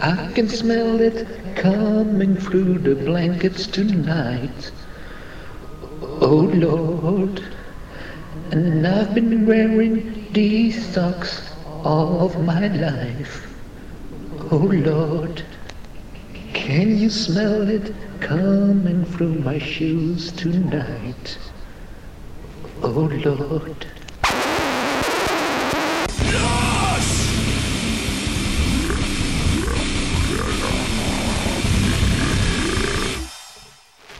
I can smell it coming through the blankets tonight. Oh Lord, and I've been wearing these socks all of my life. Oh Lord, can you smell it coming through my shoes tonight? Oh Lord.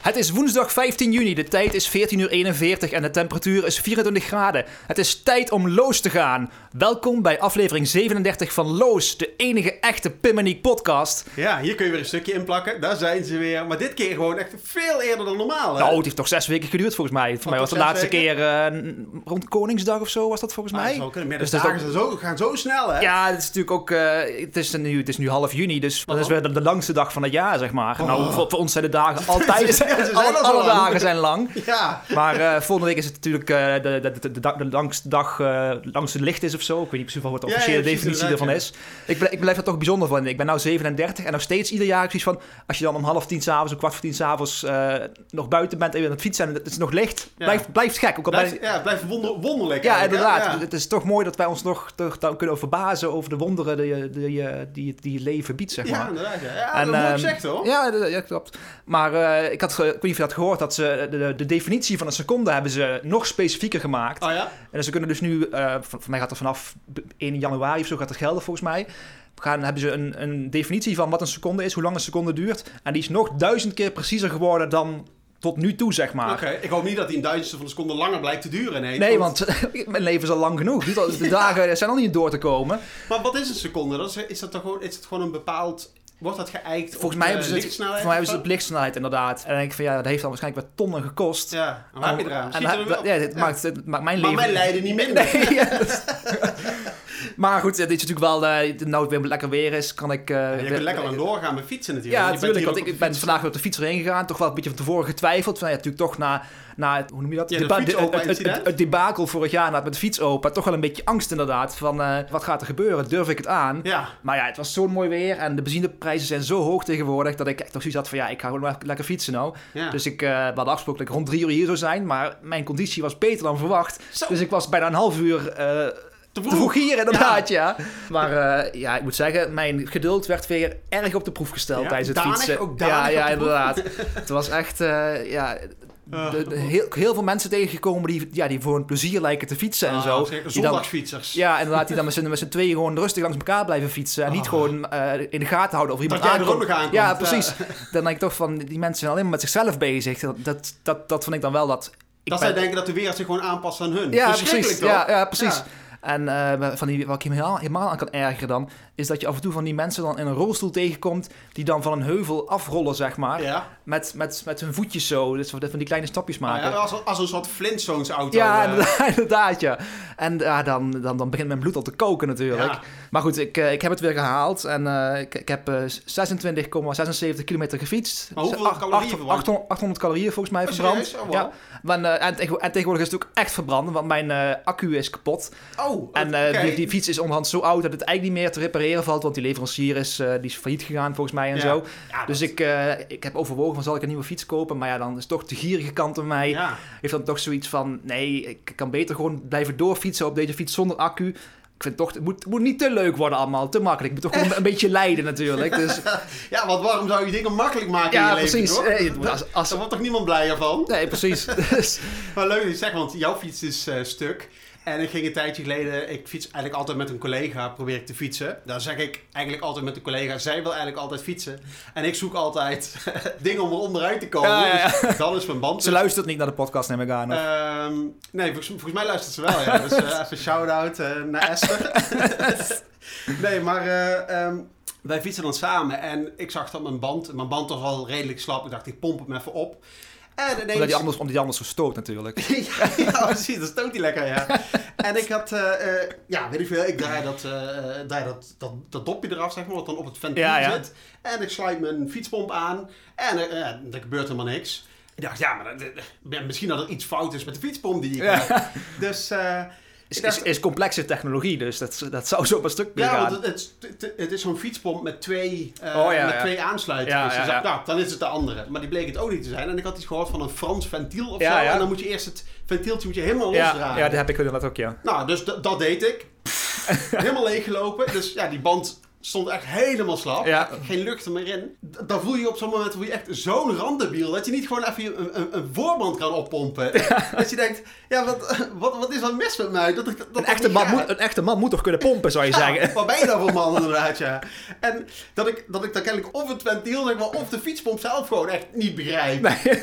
Het is woensdag 15 juni, de tijd is 14 uur 41 en de temperatuur is 24 graden. Het is tijd om Loos te gaan. Welkom bij aflevering 37 van Loos, de enige echte Pimmeniek podcast. Ja, hier kun je weer een stukje inplakken. Daar zijn ze weer. Maar dit keer gewoon echt veel eerder dan normaal. Hè? Nou, het heeft toch zes weken geduurd volgens mij. Voor mij was de laatste weken? keer eh, rond Koningsdag of zo was dat volgens Ah, mij. dat Dus de dat is dagen zo, gaan zo snel, hè? Ja, het is natuurlijk ook. eh, het, is nu, het is nu half juni, dus dat is weer de, de langste dag van het jaar, zeg maar. Nou, voor, voor ons zijn de dagen altijd. Ja, ze zijn alle, al alle dagen zijn lang. Ja. Maar eh, volgende week is het natuurlijk eh, de, de, de, langste dag, eh, langste licht is of zo. Ik weet niet precies wat de Ja, ja, officiële definitie ervan is. Ik, blijf- ik blijf er toch bijzonder van. Ik ben nu 37 en nog steeds ieder jaar precies van... Als je dan om half tien s'avonds, om kwart voor tien s'avonds nog buiten bent en je aan het fietsen en het is nog licht. Blijft, blijft gek. Ook al Blijft, ja, blijft wonder, wonderlijk. ja, inderdaad. Het is toch mooi dat wij ons nog toch, dan kunnen verbazen over de wonderen die, die, die, die het leven biedt, zeg maar. Ja, inderdaad. Ja, En, dat moet ehm, ik zeggen, hoor. Ja, dat, klopt. Maar ik, had, ik weet niet of je dat gehoord, dat ze de, de, de definitie van een seconde hebben ze nog specifieker gemaakt. Oh ja? En ze kunnen dus nu, eh van, van mij gaat er vanaf 1 januari of zo gaat het gelden volgens mij. Gaan, hebben ze een, een definitie van wat een seconde is, hoe lang een seconde duurt. En die is nog duizend keer preciezer geworden dan tot nu toe, zeg maar. Oké, ik hoop niet dat die een duizendste van een seconde langer blijft te duren. Nee, Nee, want mijn leven is al lang genoeg. De dagen zijn al niet door te komen. Maar wat is een seconde? Dat is, is, dat toch gewoon, is het gewoon een bepaald... Wordt dat geëikt Volgens op mij hebben ze het, lichtsnelheid voor mij hebben ze het blichtsnelheid inderdaad. En dan denk ik van ja, dat heeft dan waarschijnlijk wat tonnen gekost. Ja, en waar heb je eraan? En wel- ja, dit ja. Maakt, het maakt mijn Maar leven... mijn lijden niet minder. Nee, dat- maar goed, het is natuurlijk wel... eh nou het weer lekker weer is, kan ik... eh, je kunt lekker aan doorgaan met fietsen natuurlijk. Ja, natuurlijk. Want ik, ben vandaag weer op de fiets erheen gegaan. Toch wel een beetje van tevoren getwijfeld. Van, ja, natuurlijk toch na, na het- hoe noem je dat? Ja, de Deba- het, het, het, incident. het debakel vorig jaar na- met de fiets open. Toch wel een beetje angst inderdaad. Van eh, wat gaat er gebeuren? Durf ik het aan? Ja, Maar ja, het was zo'n mooi weer. En de benzineprijzen zijn zo hoog tegenwoordig. Dat ik echt toch zoiets had van ja, ik ga gewoon lekker fietsen nou. ja. Dus ik, we hadden afgesproken dat ik rond drie uur hier zou zijn. Maar mijn conditie was beter dan verwacht. Zo. Dus ik was bijna een half uur te vroeg hier inderdaad, ja. Ja. Maar eh, ja, ik moet zeggen, mijn geduld werd weer erg op de proef gesteld Ja, tijdens het danig, fietsen. ook ja, ja, inderdaad. het was echt, eh, ja... Ah. de- de- heel, heel veel mensen tegengekomen die, ja, die voor een plezier lijken te fietsen en Ah, zo. zeker. Dan- Zondagsfietsers. ja, inderdaad, die dan met z'n, tweeën gewoon rustig langs elkaar blijven fietsen. En niet Oh. gewoon eh, in de gaten houden of iemand Dat aankomt. aankomt. Ja, precies. Dan denk ik toch van, die mensen zijn alleen maar met zichzelf bezig. Dat, dat, dat, dat vond ik dan wel dat... Ik dat ben- zij denken dat de wereld zich gewoon aanpast aan hun. ja, precies. toch? Ja, ja, precies. Ja. En eh, van die, wat ik helemaal, helemaal aan kan ergeren dan, is dat je af en toe van die mensen dan in een rolstoel tegenkomt, die dan van een heuvel afrollen, zeg maar, Ja. met, met, met hun voetjes zo, dus van die kleine stapjes Nou maken. ja, als, als een soort Flintstones auto. Ja, eh. inderdaad, ja. En ja, dan, dan, dan begint mijn bloed al te koken natuurlijk. Ja. Maar goed, ik, eh, ik heb het weer gehaald. En ik, ik heb eh, 26,76 kilometer gefietst. Maar hoeveel Ach- calorieën acht- verbrand? 800, 800 calorieën volgens mij Oh, verbrand. Oh, ja. en, tegen- en tegenwoordig is het ook echt verbranden, want mijn accu is kapot. Oh, En eh, die, die fiets is onderhand zo oud dat het eigenlijk niet meer te repareren valt. Want die leverancier is, eh, die is failliet gegaan volgens mij en Ja. zo. Ja, Dus dat- ik, eh, ik heb overwogen van zal ik een nieuwe fiets kopen. Maar ja, dan is toch de gierige kant van mij. Ja. Heeft dan toch zoiets van nee, ik kan beter gewoon blijven doorfietsen op deze fiets zonder accu. Ik vind toch, het moet, het moet niet te leuk worden allemaal, te makkelijk. Ik moet toch gewoon een beetje lijden natuurlijk. Dus, ja, want waarom zou je dingen makkelijk maken in ja, je leven, precies. toch? Eh, als, als, Daar wordt toch niemand blijer van? nee, precies. Dus, Maar leuk dat je zegt, want jouw fiets is stuk. En ik ging een tijdje geleden, ik fiets eigenlijk altijd met een collega, probeer ik te fietsen. Dan zeg ik eigenlijk altijd met een collega, zij wil eigenlijk altijd fietsen. En ik zoek altijd dingen om er onderuit te komen. Ja, ja, ja. Dus dan is mijn band. ze luistert niet naar de podcast, neem ik aan. of- Ehm, nee, volgens, volgens mij luistert ze wel, ja. Dus eh, even shout-out eh, naar Esther. nee, maar eh, ehm, wij fietsen dan samen en ik zag dat mijn band, mijn band was al redelijk slap. Ik dacht, ik pomp hem even op. En ineens... omdat hij anders, omdat hij anders gestoot natuurlijk. ja, ja, precies, dat stoot hij lekker, ja. En ik had, eh, eh, ja, weet ik veel, ik draai dat, eh, draai dat, dat, dat dopje eraf, zeg maar, wat dan op het ventiel Ja, ja. zit. En ik sluit mijn fietspomp aan en er gebeurt helemaal niks. Ik dacht, ja, maar misschien dat er iets fout is met de fietspomp die ik heb. Dus, is, dacht- is, is complexe technologie, dus dat, dat zou zo op een stuk kunnen Ja, gaan. want het, het, het- is zo'n fietspomp met twee, Oh, ja, met ja. twee aansluitingen. Ja, Dus ja, ja. nou, dan is het de andere. Maar die bleek het ook niet te zijn. En ik had iets gehoord van een Frans ventiel of Ja, zo. ja. En dan moet je eerst het ventieltje moet je helemaal ja, losdraaien. ja, dat heb ik inderdaad ook, ja. Nou, dus dat deed ik. helemaal leeggelopen. Dus ja, die band stond echt helemaal slap. Ja. Geen lucht er meer in. Dan voel je op zo'n moment voel je echt zo'n randdebiel. Dat je niet gewoon even een, een, een voorband kan oppompen. Dat je denkt, ja, wat, wat, wat is er mis met mij? Dat, dat, Een echte, man moet, een echte man moet toch kunnen pompen, zou je Ja, zeggen? Wat ben je dan voor man inderdaad, ja. En dat ik, dat ik dan kennelijk of het ventiel, zeg maar, of de fietspomp zelf gewoon echt niet begrijp. Nee.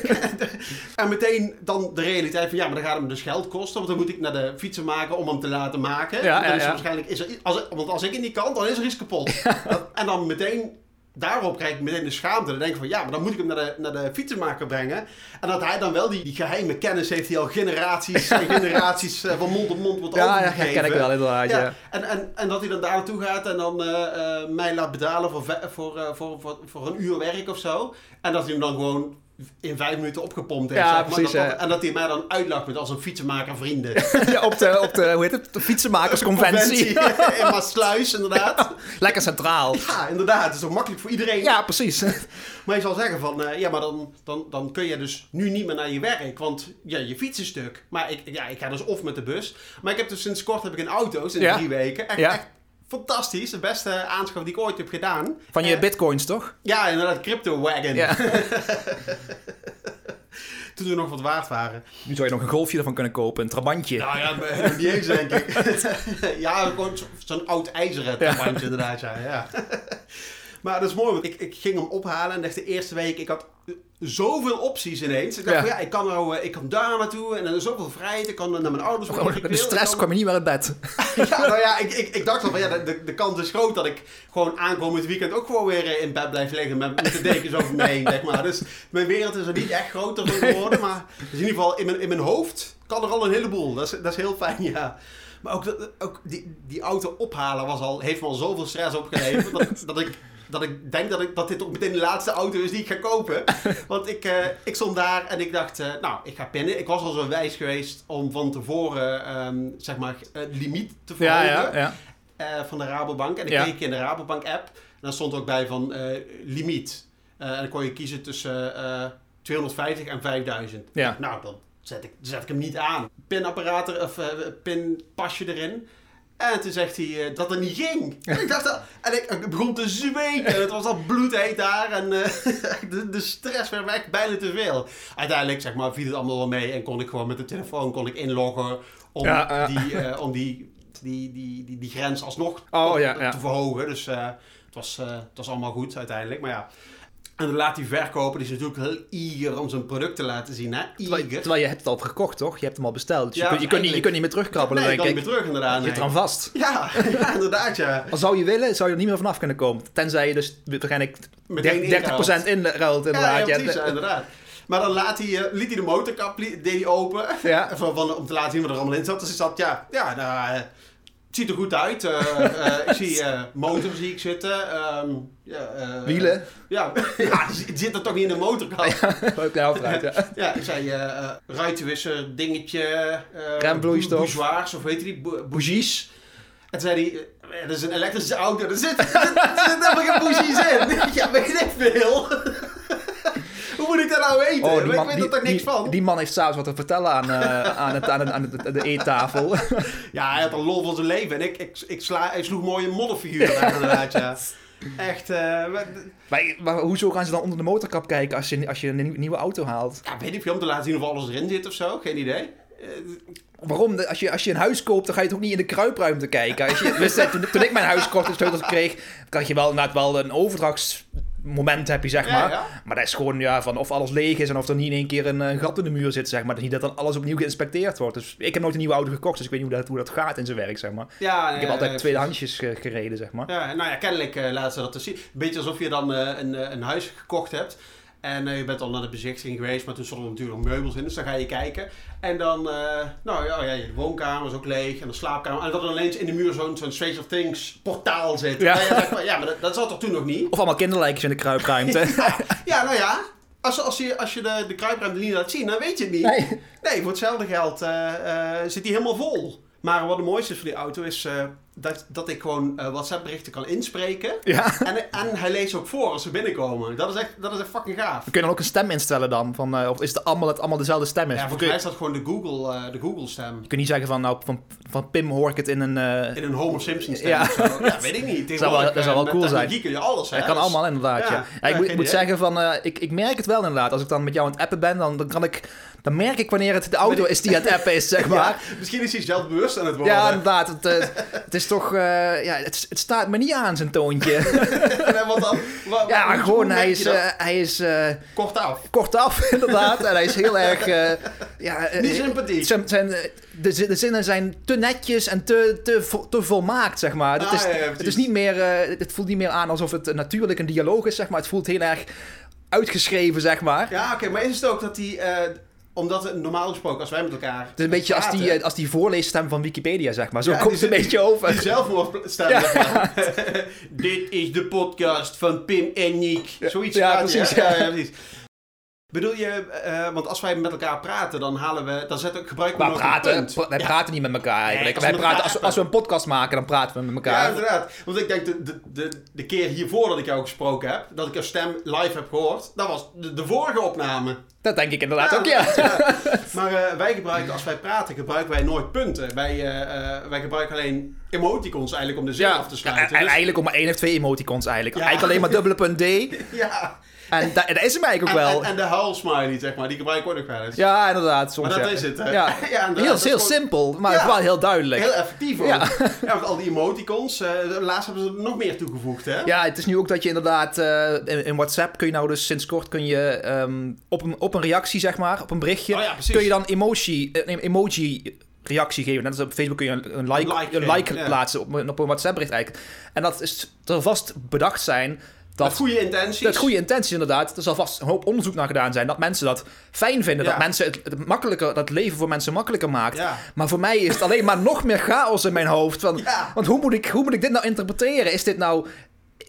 En meteen dan de realiteit van, ja, maar dan gaat het me dus geld kosten. Want dan moet ik naar de fietsenmaker om hem te laten maken. Ja, dan is waarschijnlijk, is er, als, want als ik het niet kan, dan is er iets kapot. Dat- en dan meteen... Daarop krijg ik meteen de schaamte. Dan denk ik van ja, maar dan moet ik hem naar de, naar de fietsenmaker brengen. En dat hij dan wel die, die geheime kennis heeft die al generaties en generaties eh, van mond op mond wordt Ja, ja, overgegeven. dat ken ik wel inderdaad, ja. Ja, en, en, en dat hij dan daar naartoe gaat en dan eh, eh, mij laat betalen voor, voor, voor, voor, voor een uur werk of zo. En dat hij hem dan gewoon in vijf minuten opgepompt heeft. Ja, zeg maar. precies, Dat- en dat hij mij dan uitlacht met als een fietsenmaker vrienden. Ja, op de, op de, hoe heet het, de fietsenmakersconventie. in Maasluis, inderdaad. Lekker centraal. Ja, inderdaad. Het is ook makkelijk voor iedereen. Ja, precies. Maar je zal zeggen van, eh, ja, maar dan, dan, dan kun je dus nu niet meer naar je werk, want ja, je fiets is stuk. Maar ik, ja, ik ga dus of met de bus. Maar ik heb dus sinds kort heb ik een auto, sinds Ja. drie weken. Echt, Ja. echt fantastisch. De beste aanschaf die ik ooit heb gedaan. Van je Eh, bitcoins, toch? Ja, inderdaad, Crypto Wagon. Ja. Toen we nog wat waard waren. Nu zou je nog een golfje ervan kunnen kopen, een trabantje. Nou ja, niet eens denk ik. ja, gewoon zo- zo'n oud ijzeren tabandje inderdaad, ja. ja. maar dat is mooi, want ik, ik ging hem ophalen en dacht de eerste week, ik had zoveel opties ineens. Ik dacht Ja. van ja, ik kan, nou, eh, ik kan daar naartoe en er is zoveel vrijheid. Ik kan naar mijn ouders wil. de stress kwam je niet meer uit bed. Ja, nou ja, ik, ik, ik dacht wel van ja, de, de, kans is groot dat ik gewoon aankomend weekend ook gewoon weer eh, in bed blijf liggen met, met de dekens over me heen, zeg maar. Dus mijn wereld is er niet echt groter geworden, maar dus in ieder geval in mijn, in mijn hoofd kan er al een heleboel. Dat is, dat is heel fijn, ja. Maar ook, dat- ook die, die auto ophalen was al, heeft me al zoveel stress opgeleverd dat, dat ik... Dat ik denk dat, ik, dat dit ook meteen de laatste auto is die ik ga kopen. Want ik, eh, ik stond daar en ik dacht, eh, nou, ik ga pinnen. Ik was al zo wijs geweest om van tevoren, ehm, zeg maar, het limiet te Ja, verhogen ja, ja. eh, van de Rabobank. En ik Ja. keek in de Rabobank app. En daar stond ook bij van limiet. En dan kon je kiezen tussen eh 250 en 5000. Ja. Nou, dan zet ik, zet ik hem niet aan. Pinapparaat of pinpasje erin. En toen zegt hij eh, dat het niet ging. En ik dacht dat, en ik, ik begon te zweten. Het was al bloedheet daar. En eh, de, de stress werd echt bijna te veel. Uiteindelijk zeg maar, viel het allemaal wel mee. En kon ik gewoon met de telefoon kon ik inloggen. Om Ja, die, eh, om die, die, die, die, die grens alsnog Oh, te- ja, ja. te verhogen. Dus het, was, het was allemaal goed uiteindelijk. Maar ja. En dan laat die verkoper, die is natuurlijk heel eager om zijn product te laten zien. Hè? Terwijl, terwijl je hebt het al gekocht, toch? Je hebt hem al besteld. Dus Ja, je, kunt, je, kunt niet, je kunt niet meer terugkrabbelen, nee, ik kan niet meer terug inderdaad. Je zit nee. eraan vast. Ja, ja, inderdaad ja. Al zou je willen, zou je er niet meer vanaf kunnen komen. Tenzij je dus waarschijnlijk Meteen 30% inruilt, inderdaad. Ja, precies, ja, inderdaad. Maar dan laat hij, eh, liet hij de motorkap deed hij open. Ja. Van, van, om te laten zien wat er allemaal in zat. Dus ik zat, ja, ja nou, het ziet er goed uit. Eh, eh, ik zie eh, motor zie ik zitten. ja, eh, Wielen. Ja, ja die zit er toch niet in de motorkap. Ook de helft uit, ja. Ja, ik zei eh eh, ruitenwisser, dingetje. eh Remvloeistof. Bougeoirs, of weet je die? Bou- Bougies. En toen zei hij, eh, dat is een elektrische auto, er zit, er zit, er zit helemaal geen bougies in. Ja, weet ik veel. Moet ik dat nou weten? Oh, ik die man, weet die, er toch niks die- van? die man heeft s'avonds wat te vertellen aan, eh, aan, het, aan, het- aan het- de eettafel. Ja, hij had een lol van zijn leven. En ik, ik, ik, sla, hij sloeg mooie modderfiguren uit inderdaad, ja. Echt, wat- maar, maar hoezo gaan ze dan onder de motorkap kijken als je, als je een nieuw- nieuwe auto haalt? ja, weet ik veel, om te laten zien of alles erin zit of zo. Geen idee. Eh, Waarom? Als je, als je een huis koopt, dan ga je toch niet in de kruipruimte kijken. Als je, toen, toen ik mijn huis kocht en sleutels kreeg, krijg je wel inderdaad wel een overdrachtsmoment, heb je zeg Ja, maar. ja. Maar dat is gewoon ja, van of alles leeg is en of er niet in één keer een, eh, gat in de muur zit, zeg maar. Niet dat dan alles opnieuw geïnspecteerd wordt. Dus ik heb nooit een nieuwe auto gekocht, dus ik weet niet hoe dat, hoe dat gaat in zijn werk, zeg maar. ja, Ik heb eh, altijd tweedehandsjes ge- gereden, zeg maar. Ja, nou ja, kennelijk eh, laten ze dat dus zien. Beetje alsof je dan eh, een, een huis gekocht hebt. En eh, je bent al naar de bezichtiging geweest, maar toen stonden er natuurlijk meubels in. Dus dan ga je kijken. En dan, eh, nou ja, ja, je woonkamer is ook leeg. En de slaapkamer. En dat er ineens in de muur zo'n zo'n Stranger of Things portaal zit. Ja. Maar, ja maar dat, dat zat er toen nog niet. Of allemaal kinderlijkjes in de kruipruimte. Ja, nou ja. Als, als je, als je de, de kruipruimte niet laat zien, dan weet je het niet. Nee. Nee, voor hetzelfde geld eh, zit die helemaal vol. Maar wat het mooiste is voor die auto is eh, dat, dat ik gewoon eh, WhatsApp berichten kan inspreken. Ja. En, en hij leest ook voor als ze binnenkomen. Dat is echt, dat is echt fucking gaaf. We kunnen ook een stem instellen dan. Van, eh, of is het allemaal, het allemaal dezelfde stem is? Ja, volgens mij is dat gewoon de Google, de Google stem. je kunt niet zeggen van, nou, van, van Pim hoor ik het in een... In een Homer Simpson stem Ja. weet ik niet. Dat zou wel- dat zou wel cool zijn. Kun je alles, hè. dat kan Dus- allemaal inderdaad, ja. Ja, Ja, ik moet, zeggen van, ik, ik merk het wel inderdaad. Als ik dan met jou aan het appen ben, dan, dan kan ik... Dan merk ik wanneer het de auto is die aan het appen is, zeg maar. Ja, misschien is hij zelfbewust aan het worden. Ja, inderdaad. Het, eh, het is toch... eh, ja, het, het staat me niet aan, zijn toontje. En wat dan? Ja, gewoon, hij is, eh, hij is eh, Kort af. kortaf, inderdaad. en hij is heel erg... ja, Niet sympathiek. Zijn, zijn, de, zin- de zinnen zijn te netjes en te, te, vo- te volmaakt, zeg maar. Het, Ah, is, ja, het, is niet meer, het voelt niet meer aan alsof het natuurlijk een dialoog is, zeg maar. Het voelt heel erg uitgeschreven, zeg maar. Ja, oké, maar is het ook dat hij... omdat normaal gesproken, als wij met elkaar Het is een beetje als die, eh, als die voorleesstem van Wikipedia, zeg maar. Zo Ja, komt het een beetje over. Die zelfmoordstem. Ja. Dit is de podcast van Pim en Nick. Zoiets Ja, precies. Ja, precies. Bedoel je, eh, want als wij met elkaar praten, dan halen we, dan zetten, gebruiken we Maar praten, punt. pra- wij Ja. praten niet met elkaar eigenlijk. als wij we praten, als, als we een podcast maken, dan praten we met Ja, elkaar. inderdaad. Want ik denk, de, de, de, de keer hiervoor dat ik jou gesproken heb, dat ik jouw stem live heb gehoord, dat was de, de vorige opname. dat denk ik inderdaad Ja, ook, ja. Maar eh, wij gebruiken, als wij praten, gebruiken wij nooit punten. Wij, eh, wij gebruiken alleen emoticons eigenlijk om de zin Ja, af te en, sluiten. en Dus- eigenlijk ook maar één of twee emoticons eigenlijk. Ja. Eigenlijk alleen maar dubbele punt D. ja. En da- dat is hem eigenlijk En, ook wel. en, en de huilsmiley, zeg maar, die gebruik ik ook nog wel eens. ja, inderdaad. Soms, maar dat ja. is het, hè? Ja. Heel, heel gewoon simpel, maar Ja. wel heel duidelijk. Heel effectief ook. Ja. Ja. want al die emoticons, eh, laatst hebben ze er nog meer toegevoegd, hè? Ja, het is nu ook dat je inderdaad eh, in, in WhatsApp kun je nou dus sinds kort kun je ehm, op, een, op een reactie, zeg maar, op een berichtje, Oh kun je dan emoji, een emoji reactie geven. Net als op Facebook kun je een, like, Een like een plaatsen op, een- op een WhatsApp bericht eigenlijk. En dat is er vast bedacht zijn Met dat goede intenties. Dat goede intenties inderdaad. Er zal vast een hoop onderzoek naar gedaan zijn. Dat mensen dat fijn vinden. Ja. Dat mensen het, het makkelijker, dat leven voor mensen makkelijker maakt. Ja. Maar voor mij is het alleen maar nog meer chaos in mijn hoofd. Van, Ja. Want hoe moet, ik, hoe moet ik dit nou interpreteren? Is dit nou...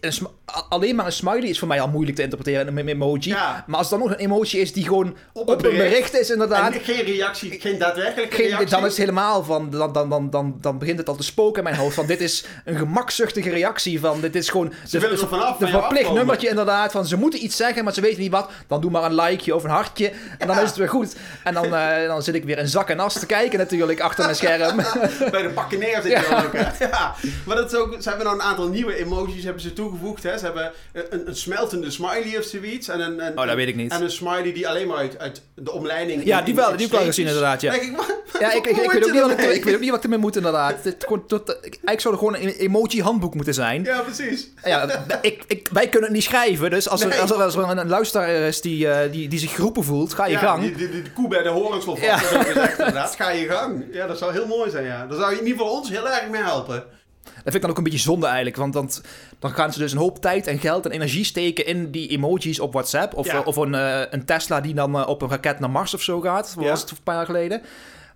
Een alleen maar een smiley is voor mij al moeilijk te interpreteren. Een emoji. Ja. Maar als het dan nog een emoji is die gewoon op, een een bericht. bericht is inderdaad... En geen reactie, geen daadwerkelijke Geen, reactie. dan is het helemaal van, dan, dan, dan, dan, dan begint het al te spoken in mijn hoofd. Van dit is een gemakzuchtige reactie. Van dit is gewoon Ze er vanaf, verplicht afkomen. nummertje inderdaad. Van ze moeten iets zeggen, maar ze weten niet wat. Dan doe maar een likeje of een hartje. En dan Ja. is het weer goed. En dan, eh, dan zit ik weer in zak en as te kijken natuurlijk achter mijn scherm. Bij de pakken neer zit je dan ook, hè? Ja. Maar dat is ook, ze hebben nou een aantal nieuwe emojis hebben ze toegevoegd, hè? Ze hebben een, een smeltende smiley of zoiets. En een, een, Oh, dat weet ik niet. En een smiley die alleen maar uit, uit de omleiding... Ja, in- die wel, die heb ik wel gezien inderdaad, ja. Denk ik, maar, Ja, ik, ik, weet ook niet wat ik, ik weet ook niet wat ik ermee moet inderdaad. Dit, gewoon tot, eigenlijk zou er gewoon een emoji-handboek moeten zijn. Ja, precies. Ja, ik, ik, wij kunnen het niet schrijven, dus als er, als er, als er een, een luisteraar is die, eh, die, die zich geroepen voelt, ga je ja, gang. Die, die, die de koe bij de horens wil Ja. gezegd, inderdaad. Ga je gang. Ja, dat zou heel mooi zijn, ja. Daar zou je in ieder geval ons heel erg mee helpen. Dat vind ik dan ook een beetje zonde eigenlijk, want dan, dan gaan ze dus een hoop tijd en geld en energie steken in die emojis op WhatsApp. Of, Ja. of een, eh, een Tesla die dan eh, op een raket naar Mars of zo gaat, Ja. was het een paar jaar geleden.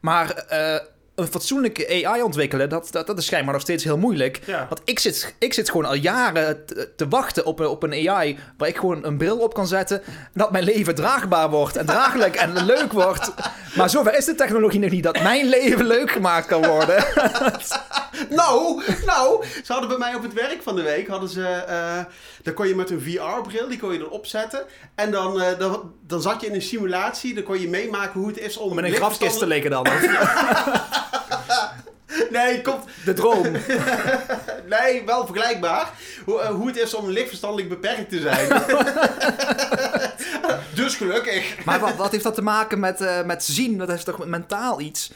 Maar eh, een fatsoenlijke AI ontwikkelen, dat, dat, dat is schijnbaar nog steeds heel moeilijk. Ja. Want ik zit, ik zit gewoon al jaren te, te wachten op, een- op een AI waar ik gewoon een bril op kan zetten. En dat mijn leven draagbaar wordt en draaglijk en leuk wordt. Maar zover is de technologie nog niet dat mijn leven leuk gemaakt kan worden. Nou, nou, ze hadden bij mij op het werk van de week, hadden ze, eh dan kon je met een VR-bril, die kon je dan opzetten. En dan, eh, dan, dan zat je in een simulatie, dan kon je meemaken hoe het is om... Met een grafkist te liggen dan. Nee, komt, De droom. nee, wel vergelijkbaar. Hoe, eh, hoe het is om lichtverstandelijk beperkt te zijn. dus gelukkig. Maar wat, wat heeft dat te maken met, eh, met zien? Dat is toch met mentaal iets?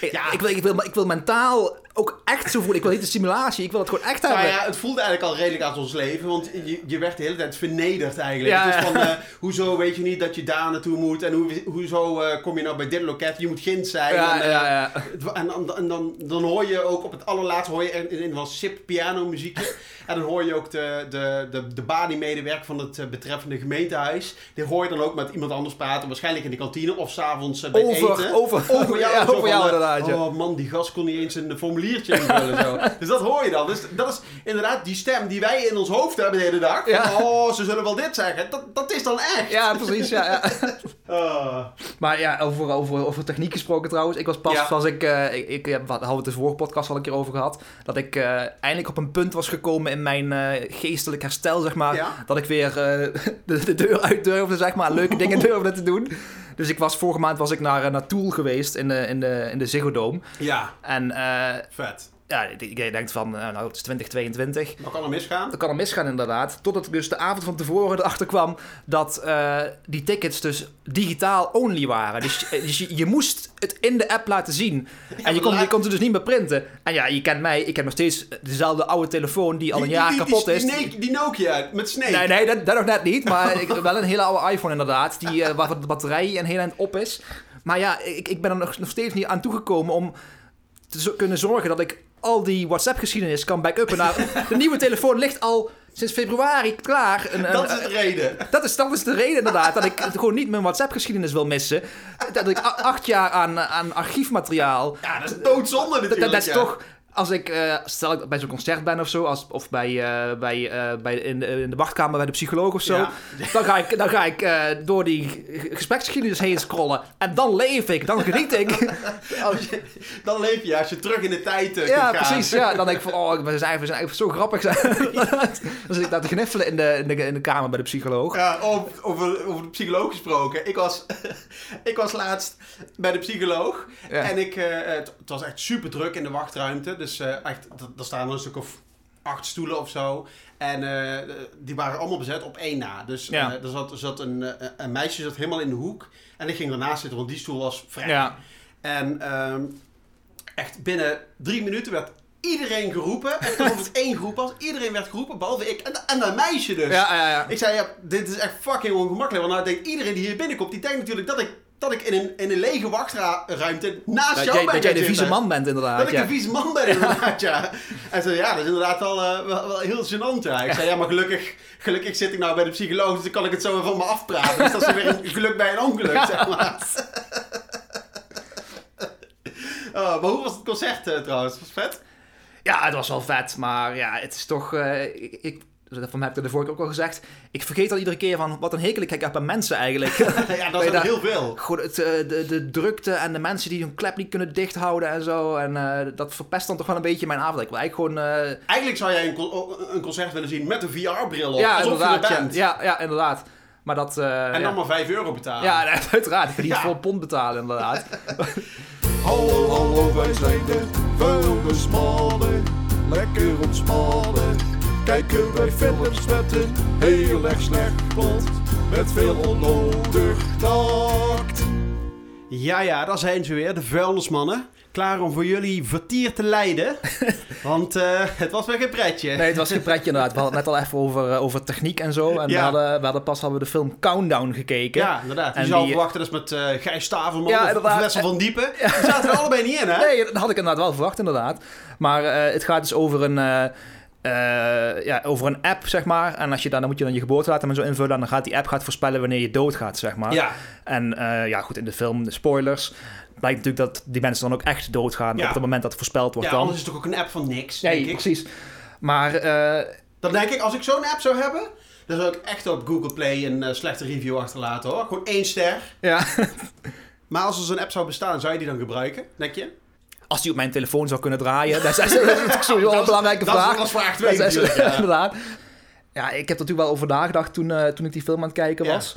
Ik, Ja. ik, wil, ik, wil, ik wil mentaal ook echt zo voelen. Ik wil niet de simulatie, ik wil het gewoon echt Nou hebben. ja, het voelde eigenlijk al redelijk uit ons leven, want je, je werd de hele tijd vernederd eigenlijk. Ja, het is ja. van, eh, hoezo weet je niet dat je daar naartoe moet en hoe, hoezo eh, kom je nou bij dit loket, je moet Gint zijn. Ja, en, eh, ja, En, dan, en dan, dan hoor je ook op het allerlaatste hoor je in, in van sip piano muziekje. En dan hoor je ook de, de, de, de van het betreffende gemeentehuis. Die hoor je dan ook met iemand anders praten. Waarschijnlijk in de kantine of s'avonds bij Over, eten. over, Over jou, over jou inderdaad. Oh man, die gast kon niet eens een formulier biertje invullen. Zo. Dus dat hoor je dan. Dus dat is inderdaad die stem die wij in ons hoofd hebben de hele dag. Ja. Oh, ze zullen wel dit zeggen. Dat, dat is dan echt. Ja, precies. Ja, ja. Ah. Maar ja, over, over, over techniek gesproken trouwens. Ik was pas, Ja. was ik, eh, ik, ik heb- hadden we het de vorige podcast al een keer over gehad. Dat ik eh, eindelijk op een punt was gekomen in mijn eh, geestelijk herstel, zeg maar. Ja. Dat ik weer de, de deur uit durfde, zeg maar. Leuke dingen durfde te doen. Dus ik was, vorige maand was ik naar, eh, naar Tool geweest in de, in de, in de Ziggo Dome. Ja, En eh, vet. Ja, ik, ik denk van, eh, nou het is 2022. Wat kan er misgaan? Dat kan er misgaan inderdaad. Totdat ik dus de avond van tevoren erachter kwam dat eh, die tickets dus digitaal only waren. Dus, eh, dus je, je moest het in de app laten zien. en je kon, je kon het dus niet meer printen. En ja, je kent mij. Ik heb nog steeds dezelfde oude telefoon die al een Die- jaar die- kapot die, is. Die, die Nokia met Snake. Nee, nee, dat, dat nog net niet. Maar ik heb wel een hele oude iPhone inderdaad. Die, waar de batterij een heel eind op is. Maar ja, ik, ik ben er nog, nog steeds niet aan toegekomen om te kunnen zorgen dat ik al die WhatsApp-geschiedenis kan backuppen. naar de nieuwe telefoon ligt al sinds februari klaar. Een, een- Dat is de reden. dat is, dat is de reden inderdaad dat ik gewoon niet mijn WhatsApp-geschiedenis wil missen. Dat ik acht jaar aan, aan archiefmateriaal. Ja, dat is doodzonde Dat, natuurlijk. dat, dat is ja. toch. Als ik, eh, stel ik bij zo'n concert ben of zo, als, of bij, eh, bij, eh, bij in, de, in de wachtkamer bij de psycholoog of zo, Ja. dan ga ik, dan ga ik door die gespreksgeschiedenis heen scrollen. En dan leef ik, dan geniet ik. Je- dan leef je als je terug in de tijd ja, gaan. precies. Ja. Dan denk ik van, oh, we zijn, we zijn eigenlijk zo grappig. dan zit ik daar te gniffelen in de, in, de, in de kamer bij de psycholoog. Ja, over, over, over de psycholoog gesproken. Ik was, ik was laatst bij de psycholoog. Ja. En ik, het, het was echt super druk in de wachtruimte. Dus eh, echt, d- er staan er een stuk of acht stoelen of zo. En eh, die waren allemaal bezet op één na. Dus Ja. eh, er zat, er zat een, een meisje zat helemaal in de hoek. En ik ging ernaast zitten, want die stoel was vrij. Ja. En ehm, echt binnen drie minuten werd iedereen geroepen. En alsof het één groep was. Iedereen werd geroepen, behalve ik. En, en dat meisje dus. Ja, ja, ja. Ik zei, ja, dit is echt fucking ongemakkelijk. Want nou denkt iedereen die hier binnenkomt, die denkt natuurlijk dat ik, dat ik in, een, in een lege wachtruimte naast Dat jou jij, ben dat jij de vieze man bent inderdaad. Dat ik een vieze man ben inderdaad, ja. En zei, ja, dat is inderdaad wel, eh, wel, wel heel gênant, ja. Ik zei, ja, maar gelukkig, gelukkig zit ik nou bij de psycholoog, dus dan kan ik het zo van me afpraten. Dus dat is weer een geluk bij een ongeluk, zeg maar. Oh, maar hoe was het concert eh, trouwens? Was het vet? Ja, het was wel vet, maar ja, het is toch... eh, ik, ik, van mij heb ik er de vorige keer ook al gezegd. Ik vergeet al iedere keer van wat een hekel ik heb aan mensen eigenlijk. ja, dat is daar- heel veel. Gewoon het, eh, de, de drukte en de mensen die hun klep niet kunnen dichthouden en zo. En eh, dat verpest dan toch wel een beetje mijn avond. Ik wil eigenlijk gewoon... eh, Eigenlijk zou jij een, con- een concert willen zien met een VR-bril op, ja, alsof er inderdaad. Ja, bent. ja, ja, inderdaad. Maar dat... En ja. dan maar 5 euro betalen. Ja, uiteraard. Ik ga niet Ja. vol pond betalen, inderdaad. Hallo, hallo, wij zijn de. Lekker ontspannen. Kijken wij films met een heel erg slecht plot. Met veel onnodig tact. Ja, ja, daar zijn ze weer, de vuilnismannen. Klaar om voor jullie vertier te leiden. Want eh, het was weer geen pretje. Nee, het was geen pretje inderdaad. We hadden het net al even over, eh, over techniek en zo. En we, Ja. hadden, we hadden pas hadden we de film Countdown gekeken. Ja, inderdaad. Die En zou die- verwachten, dus met eh Gijs Stavelman Ja, of. Wessel van Diepen. Die zaten er allebei niet in, hè? Nee, dat had ik inderdaad wel verwacht, inderdaad. Maar eh, het gaat dus over een, eh, ja, over een app, zeg maar. En als je dan, dan moet je dan je geboortedatum en zo invullen. En dan gaat die app gaat voorspellen wanneer je doodgaat, zeg maar. Ja, En eh, ja, goed, in de film, de spoilers. Blijkt natuurlijk dat die mensen dan ook echt doodgaan Ja. op het moment dat het voorspeld wordt ja dan. anders is het toch ook een app van niks, Nee, denk ik. precies. Maar eh, Dan denk ik, als ik zo'n app zou hebben... dan zou ik echt op Google Play een slechte review achterlaten, hoor. Gewoon één ster. ja, Maar als er zo'n app zou bestaan, zou je die dan gebruiken, denk je? Als die op mijn telefoon zou kunnen draaien, dat is, dat is sowieso wel een belangrijke dat vraag. is Dat is- ja. inderdaad. Ja, ik heb er natuurlijk wel over nagedacht toen, eh, toen ik die film aan het kijken Ja. was.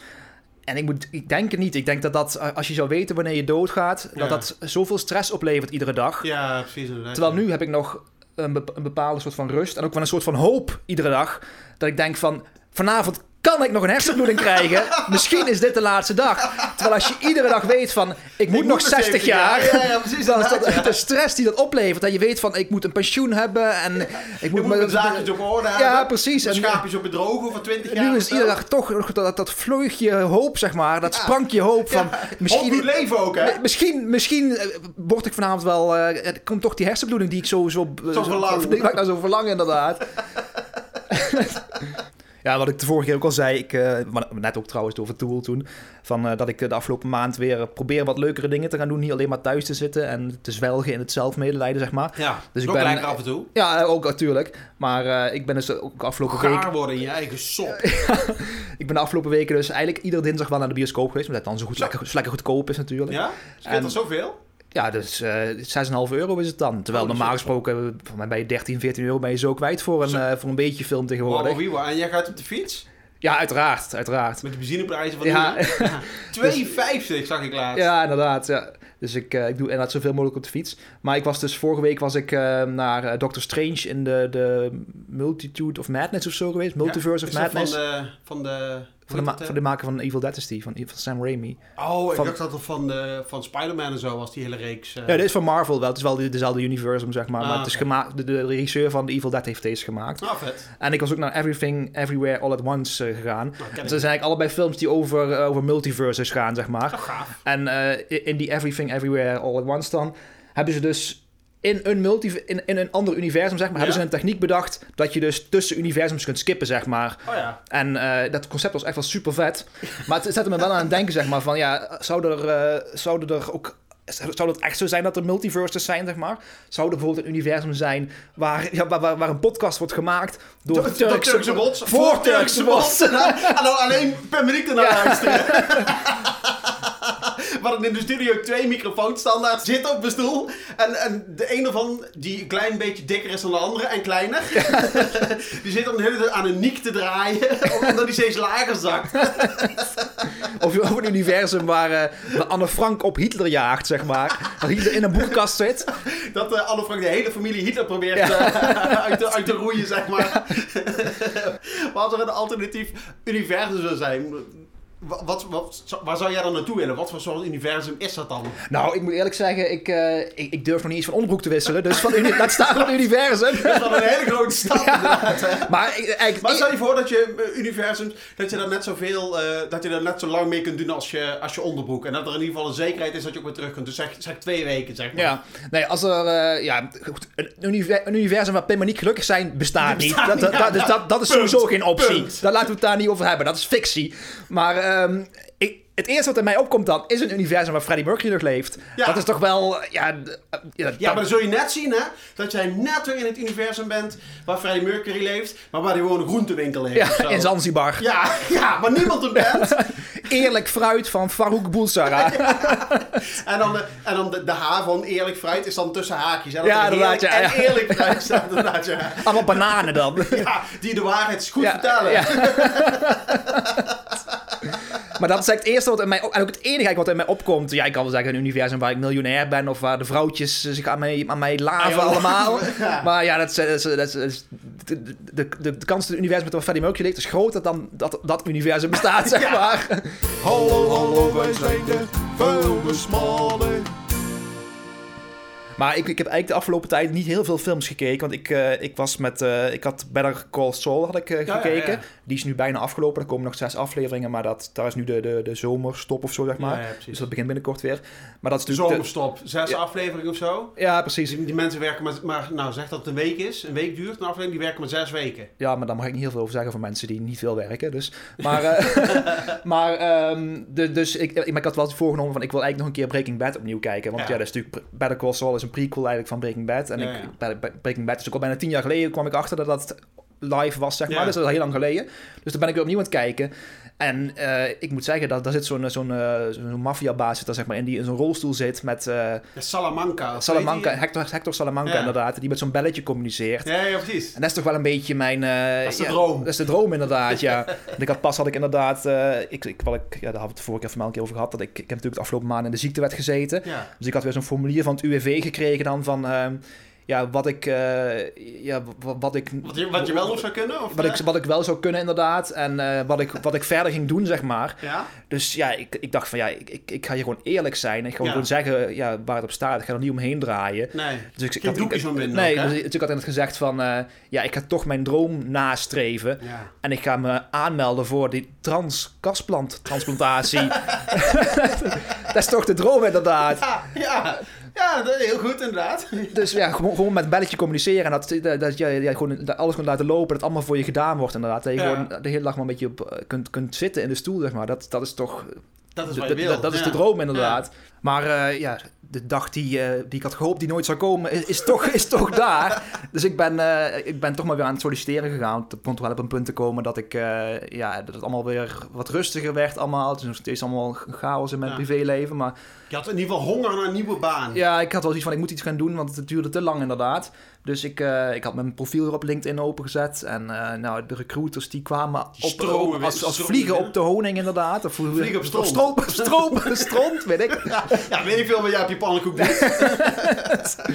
En ik, moet, ik denk het niet. Ik denk dat dat, eh, als je zou weten wanneer je doodgaat, Ja. dat dat zoveel stress oplevert iedere dag. Ja, precies. Terwijl nu heb ik nog een bepaalde soort van rust en ook wel een soort van hoop iedere dag. Dat ik denk van, vanavond kan ik nog een hersenbloeding krijgen. Misschien is dit de laatste dag. Terwijl als je iedere dag weet van, ik moet nog 60 jaar. Ja, ja, precies. Dan is dat ja. de stress die dat oplevert. Dat je weet van, ik moet een pensioen hebben en ik Je moet... mijn zaakjes op orde hebben. Ja, precies. Mijn En- schaapjes op het droge voor 20 jaar. nu is zo. iedere dag toch nog dat, dat vleugje hoop, zeg maar. Dat sprankje hoop van... Misschien, leven ook, hè? Misschien, misschien eh, word ik vanavond wel... eh, komt toch die hersenbloeding die ik zo... Zo, Zo verlang. Die ik nou zo verlang, inderdaad. Ja, wat ik de vorige keer ook al zei, ik, eh, maar net ook trouwens over Tool toen, van, eh, dat ik de afgelopen maand weer probeer wat leukere dingen te gaan doen. Niet alleen maar thuis te zitten en te zwelgen in het zelfmedelijden, zeg maar. Ja, Dus ik ben- lekker af en toe. Ja, eh, ook natuurlijk. Maar eh, ik ben dus ook afgelopen week... Gaar worden in je eigen sop. Ik ben de afgelopen weken dus eigenlijk iedere dinsdag wel naar de bioscoop geweest. Omdat het dan zo, goed, Zo. lekker, goedkoop is natuurlijk. Ja? Scheelt En- er zoveel? Ja, dus eh 6,5 euro is het dan. Terwijl Oh, normaal shit. gesproken, mij bij je 13, 14 euro ben je zo kwijt voor een, Zo. eh, voor een beetje film tegenwoordig. Wow, wow. En jij gaat op de fiets? Ja, uiteraard, uiteraard. Met de benzineprijzen van Ja. nu? Ja. 2,50 zag ik laatst. Ja, inderdaad. Ja. Dus ik, eh, ik doe inderdaad zoveel mogelijk op de fiets. Maar ik was dus vorige week was ik eh, naar Doctor Strange in de, de Multitude of Madness of zo geweest. Multiverse of Madness. Van de, van de, Van de, hoe ma- heet van dat, de maker van Evil Dead is die, van, van Sam Raimi. eh? Oh, ik van- dacht dat het van, de, van Spider-Man en zo was, die hele reeks. eh. Ja, dit is van Marvel wel. Het is wel de- dezelfde universum, zeg maar. Ah, maar het is gemaakt, de, de regisseur van Evil Dead heeft deze gemaakt. Ah, vet. En ik was ook naar Everything Everywhere All at Once eh, gegaan. Nou, ken Het ik. zijn eigenlijk allebei films die over, eh, over multiverses gaan, zeg maar. Gaaf. En eh, in die Everything Everywhere All at Once dan hebben ze dus in een, multi in, in een ander universum, zeg maar, hebben ze een techniek bedacht dat je dus tussen universums kunt skippen, zeg maar. Oh ja. En eh, dat concept was echt wel super vet. Maar het zette me wel aan het denken, zeg maar, van ja, zou er, eh, zouden er ook... Zou het echt zo zijn dat er multiverses zijn, zeg maar? Zou er bijvoorbeeld een universum zijn waar, ja, waar, waar, een podcast wordt gemaakt door, Door Turkse, Turkse bots. Voor Turkse bots. En dan alleen per minuut ernaar luisteren. We hadden in de studio twee microfoons standaard zitten op mijn stoel. En, en de ene van die een klein beetje dikker is dan de andere en kleiner. die zit dan de hele tijd aan een niek te draaien. Omdat die steeds lager zakt. Of over een universum waar, eh, waar Anne Frank op Hitler jaagt, zeg maar. Dat Hitler in een boekenkast zit. Dat eh Anne Frank de hele familie Hitler probeert Ja. eh, uit, te, uit te roeien, zeg maar. maar als er een alternatief universum zou zijn... wa- Wat, wat, waar zou jij dan naartoe willen? Wat voor soort universum is dat dan? Nou, ik moet eerlijk zeggen, ik, eh, ik, ik durf nog niet eens van onderbroek te wisselen. Dus van laat staan van universum. Dat is wel een hele grote stap inderdaad. Hè? Maar ik, Maar stel je voor dat je eh, universums, dat je daar net zoveel, eh dat je daar net zo lang mee kunt doen als je, als je onderbroek. En dat er in ieder geval een zekerheid is dat je ook weer terug kunt. Dus zeg, zeg twee weken, zeg maar. Ja, nee, als er, ja, goed, een, univer- een universum waar Pim en ik gelukkig zijn, bestaat niet. Dat, niet, dat, dus dat, dat is Punt. sowieso geen optie. Punt. Daar laten we het daar niet over hebben. Dat is fictie. Maar ehm, ik, het eerste wat in mij opkomt dan, is een universum waar Freddie Mercury nog leeft. Ja. Dat is toch wel, ja... eh, ja, Ja, maar dan zul je net zien, hè, dat jij net weer in het universum bent waar Freddie Mercury leeft, maar waar hij gewoon een groentewinkel heeft. of ja, zo. in Zanzibar. Ja, ja, maar niemand hem bent. Eerlijk fruit van Farouk Boulsara. En dan, de, en dan de, de H van eerlijk fruit is dan tussen haakjes. Hè? Dat Ja, er inderdaad, eerlijk ja, En eerlijk fruit staat inderdaad, ja. Allemaal bananen dan. ja. Die de waarheid goed vertellen. Maar dat is eigenlijk het eerste wat in mij... En ook het enige wat in mij opkomt. Ja, ik kan wel zeggen een universum waar ik miljonair ben... of waar de vrouwtjes zich aan mij, aan mij laven Ah, allemaal. Maar ja, dat is, dat is, de, de, kans dat het universum met Freddie Mercury ligt... is groter dan dat dat universum bestaat, zeg maar. Hallo, hallo, wij zijn de vuilnismannen. Maar ik, ik heb eigenlijk de afgelopen tijd niet heel veel films gekeken. Want ik, eh, ik was met... eh, ik had Better Call Saul had ik, eh, ja, gekeken. ja. Die is nu bijna afgelopen. Er komen nog zes afleveringen. Maar dat, daar is nu de, de, de zomerstop of zo, zeg maar. Ja, ja, precies. dus dat begint binnenkort weer. Maar dat is natuurlijk... de- zomerstop, zes afleveringen of zo. ja, precies. Die, die mensen werken maar, maar, nou zeg dat het een week is, een week duurt een aflevering, die werken maar zes weken. Ja, maar daar mag ik niet heel veel over zeggen voor mensen die niet veel werken. Dus. Maar, maar, ehm, de, dus ik, ik, maar ik had wel voorgenomen van ik wil eigenlijk nog een keer Breaking Bad opnieuw kijken. Want Ja. ja, dat is natuurlijk Better Call Saul is een prequel eigenlijk van Breaking Bad. En Ja, ik, Be- Breaking Bad is ook al bijna tien jaar geleden kwam ik achter dat dat live was, zeg maar. Dus dat is al heel lang geleden. Dus daar ben ik weer opnieuw aan het kijken. En eh, ik moet zeggen, dat, daar zit zo'n zo'n eh, zo'n maffiabaas zit daar, zeg maar, in die in zo'n rolstoel zit met Ja, Salamanca. Salamanca, Hector, Hector Salamanca Ja. inderdaad, die met zo'n belletje communiceert. Ja, ja, precies. En dat is toch wel een beetje mijn... Dat is de ja, droom. Dat is de droom inderdaad, ja. Want ik had pas had ik inderdaad... ik, ik, wat ik, ja, daar hadden we het vorige keer van mij een keer over gehad. Dat ik, ik heb natuurlijk de afgelopen maanden in de ziektewet gezeten. Ja. Dus ik had weer zo'n formulier van het UWV gekregen dan van... ja, wat ik... eh, ja, wat, wat ik... Wat je, wat je wel nog zou kunnen? Of, Wat ik, eh? wat ik wel zou kunnen inderdaad. En eh, wat, ik, wat ik verder ging doen, zeg maar. Ja? Dus ja, ik, ik dacht van ja, ik, ik, ik ga hier gewoon eerlijk zijn. Ik ga Ja. gewoon zeggen ja, waar het op staat. Ik ga er niet omheen draaien. Nee. Dus ik, Geen had, doekjes ik- omwinden Nee, ook, dus ik, dus ik had net gezegd van... ja, ik ga toch mijn droom nastreven. Ja. En ik ga me aanmelden voor die transkasplantransplantatie. dat is toch de droom inderdaad. Ja, ja. Ja, dat is heel goed inderdaad. Dus ja, gewoon, gewoon met belletje communiceren. En dat, dat, dat je ja, gewoon dat alles kunt laten lopen. Dat het allemaal voor je gedaan wordt inderdaad. Dat je Ja. gewoon de hele dag maar een beetje op, eh, kunt, kunt zitten in de stoel, zeg maar. Dat, dat is toch... Dat is de- dat is ja. de droom inderdaad. Maar eh, ja, de dag die, eh, die ik had gehoopt die nooit zou komen, is, is, toch, is toch daar. Dus ik ben, eh, ik ben toch maar weer aan het solliciteren gegaan. Het kon toch wel op een punt te komen dat ik, ja, dat het allemaal weer wat rustiger werd allemaal. Het is nog steeds allemaal chaos in mijn Ja. privéleven, maar... Je had in ieder geval honger naar een nieuwe baan. Ja, ik had wel zoiets van, ik moet iets gaan doen, want het duurde te lang inderdaad. Dus ik, eh, ik had mijn profiel weer op LinkedIn opengezet. En eh, nou, de recruiters die kwamen Die op, als, als vliegen op de honing inderdaad. Of, Vliegen op of stront. stroop, stroop, stront, weet ik. Ja, weet ik veel wat jij op je pannenkoek doet.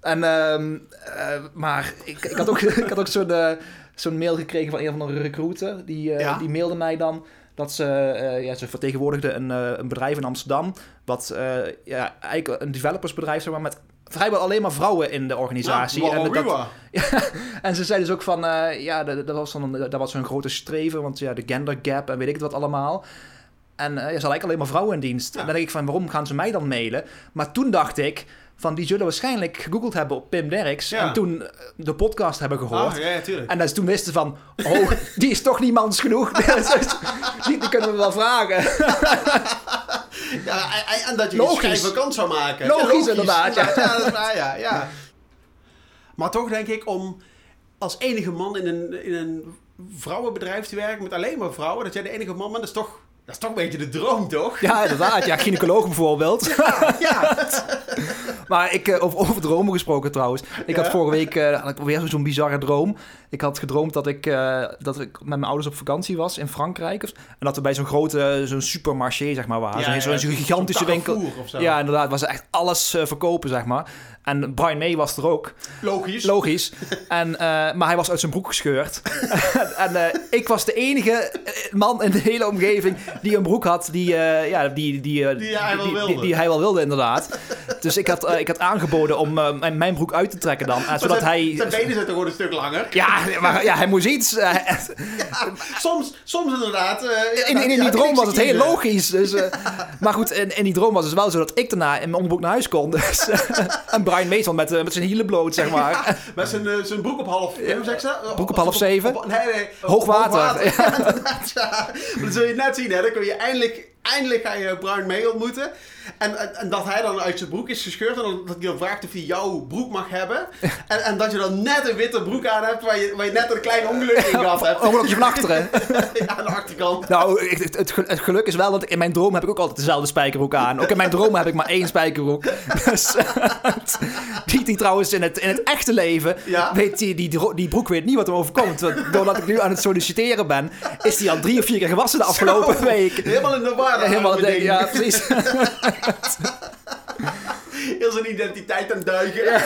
En, ehm, eh, maar ik, ik had ook, ik had ook zo'n zo'n mail gekregen van een van de recruiter. Die, Ja? die mailde mij dan dat ze, eh, ja, ze vertegenwoordigde een, een bedrijf in Amsterdam. Wat ja, eigenlijk een developersbedrijf zeg maar, met vrijwel alleen maar vrouwen in de organisatie. Ja, en, dat, en ze zei dus ook van, eh, ja, dat, dat was dan dat was zo'n grote streven, want ja, de gender gap en weet ik het wat allemaal. En eh, ja, ze hadden eigenlijk alleen maar vrouwen in dienst. Ja. En dan denk ik van, waarom gaan ze mij dan mailen? Maar toen dacht ik, van die zullen waarschijnlijk gegoogeld hebben op Pim Derks. Ja. En toen eh, de podcast hebben gehoord. Ah, ja, ja. En dat ze toen wisten van, oh, die is toch niet mans genoeg. Dus die, die kunnen we wel vragen. Ja, en- dat je Logisch. een zou maken. Logisch, inderdaad, ja. Ja, dat is waar, ja, ja. Maar toch denk ik om als enige man in een, in een vrouwenbedrijf te werken met alleen maar vrouwen, dat jij de enige man bent, dat is toch, dat is toch een beetje de droom, toch? Ja, inderdaad. Ja, gynaecoloog bijvoorbeeld. Ja, Maar ik, eh, over, over dromen gesproken trouwens. Ik had vorige week eh, weer zo'n bizarre droom. Ik had gedroomd dat ik, eh, dat ik met mijn ouders op vakantie was in Frankrijk. En dat we bij zo'n grote, zo'n supermarché zeg maar waren. Ja, Zo'n gigantische winkel. Ja, inderdaad. Was echt alles verkopen zeg maar. En Brian May was er ook. logisch. Logisch. En, eh, maar hij was uit zijn broek gescheurd. en eh, ik was de enige eh, man in de hele omgeving die een broek had die, ja, die, die, Die hij wel wilde. die hij wel wilde, inderdaad. Dus ik had, ik had aangeboden om mijn, broek uit te trekken dan. zodat zijn, hij... Zijn benen zijn toch gewoon een stuk langer. Ja, maar, ja, hij moest iets. Soms, soms inderdaad. ja, in, in, in ja, die droom was het heel logisch. Dus, maar goed, in, in die droom was het wel zo dat ik daarna in mijn onderbroek naar huis kon. Dus, en Brian Mason met, eh, met zijn hielen bloot, zeg maar. Met zijn, eh, zijn broek op half... Hoe zeg dat? Broek op half zeven? nee, nee. op- Hoog. Ja, inderdaad, ja. Maar dat zul je net zien, hè. Dan kun je eindelijk... Eindelijk ga je Brian May ontmoeten. En, en, en dat hij dan uit zijn broek is gescheurd. En dat hij dan vraagt of hij jouw broek mag hebben. En, en dat je dan net een witte broek aan hebt... waar je, waar je net een klein ongeluk in gehad hebt. Ongelukje van achteren. ja, aan de achterkant. Nou, het, het, gel- het geluk is wel dat in mijn droom heb ik ook altijd dezelfde spijkerbroek aan. Ook in mijn dromen heb ik maar één spijkerbroek. Dus, die, die trouwens in het, in het echte leven, Ja. weet die, die, broek weet niet wat er overkomt. Want doordat ik nu aan het solliciteren ben, is die al drie of vier keer gewassen de afgelopen Zo. week. Helemaal in de war. Dat Helemaal denk, ja, precies. Heel zijn identiteit aan het duigen.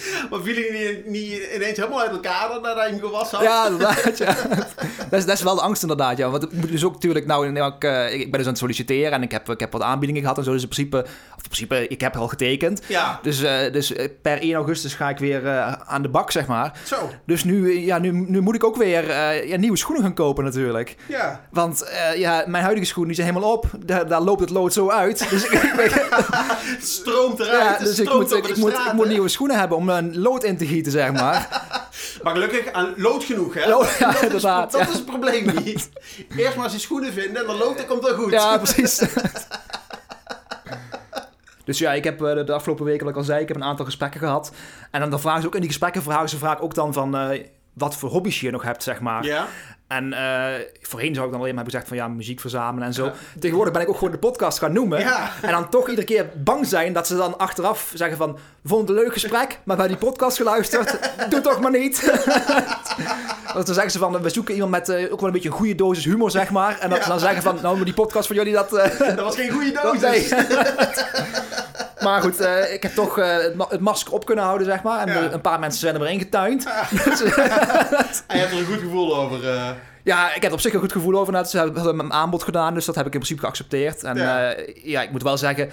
maar vielen die niet, ineens helemaal uit elkaar nadat hij hem gewassen had? Ja, inderdaad. Ja. Dat, is, dat is wel de angst inderdaad. Ja. Want ik moet dus ook natuurlijk, nou, ik, eh, ik ben dus aan het solliciteren en ik heb, ik heb wat aanbiedingen gehad en zo. Dus in principe, of in principe, ik heb al getekend. Ja. Dus, eh, dus eh, per 1 augustus ga ik weer aan de bak, zeg maar. Zo. Dus nu, ja, nu, nu moet ik ook weer ja, nieuwe schoenen gaan kopen natuurlijk. Ja. Want ja, mijn huidige schoenen die zijn helemaal op. Daar, daar loopt het lood zo uit. Dus ik, stroomt eruit. ja, dus ik moet, ik, moet, ik nieuwe schoenen hebben om een lood in te gieten, zeg maar. Maar gelukkig aan lood genoeg, hè? Lood, ja, dat is, dat het probleem niet. Eerst maar eens je schoenen vinden en dan loopt het komt wel goed. Ja, precies. Dus ja, ik heb eh, de, de afgelopen weken, wat ik al zei, ik heb een aantal gesprekken gehad. En dan, dan vragen ze ook in die gesprekken vragen ze vaak ook dan van eh, wat voor hobby's je nog hebt, zeg maar. Ja? En eh, voorheen zou ik dan alleen maar hebben gezegd van ja, muziek verzamelen en zo. Ja. Tegenwoordig ben ik ook gewoon de podcast gaan noemen. Ja. En dan toch iedere keer bang zijn dat ze dan achteraf zeggen van... We vonden het een leuk gesprek, maar bij die podcast geluisterd. Doe toch maar niet. Want dan zeggen ze van, we zoeken iemand met eh, ook wel een beetje een goede dosis humor, zeg maar. En dat ze dan zeggen van, nou, maar die podcast van jullie, dat... eh, Dat was geen goede dosis. Maar goed, eh, ik heb toch eh, het, ma- het masker op kunnen houden, zeg maar. En Ja. eh, een paar mensen zijn er weer ingetuind. Dus, En je hebt er een goed gevoel over. eh. Ja, ik heb er op zich een goed gevoel over. net. Ze hebben een aanbod gedaan, dus dat heb ik in principe geaccepteerd. En ja ik moet wel zeggen,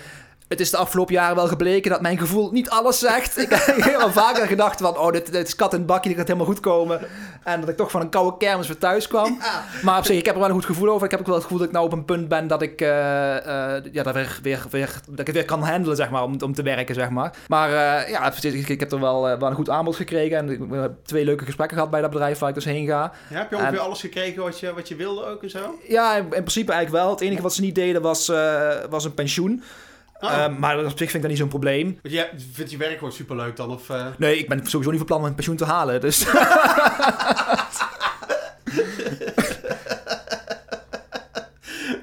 het is de afgelopen jaren wel gebleken dat mijn gevoel niet alles zegt. Ik heb al vaker gedacht van, oh, dit, dit is kat in het bakje, dit gaat helemaal goed komen. En dat ik toch van een koude kermis weer thuis kwam. Ja. Maar op zich, ik heb er wel een goed gevoel over. Ik heb ook wel het gevoel dat ik nou op een punt ben dat ik, eh, eh, ja, dat, weer, weer, weer, dat ik het weer kan handelen, zeg maar, om, om te werken, zeg maar. Maar eh, ja, ik, ik heb er wel, wel een goed aanbod gekregen. En ik heb twee leuke gesprekken gehad bij dat bedrijf waar ik dus heen ga. Ja, heb je ongeveer alles gekregen wat je, wat je wilde ook en zo? Ja, in, in principe eigenlijk wel. Het enige wat ze niet deden was, was een pensioen. Oh. Eh, maar op zich vind ik dat niet zo'n probleem. Want jij vindt je werk gewoon superleuk dan? Of, eh? Nee, ik ben sowieso niet van plan om een pensioen te halen. Dus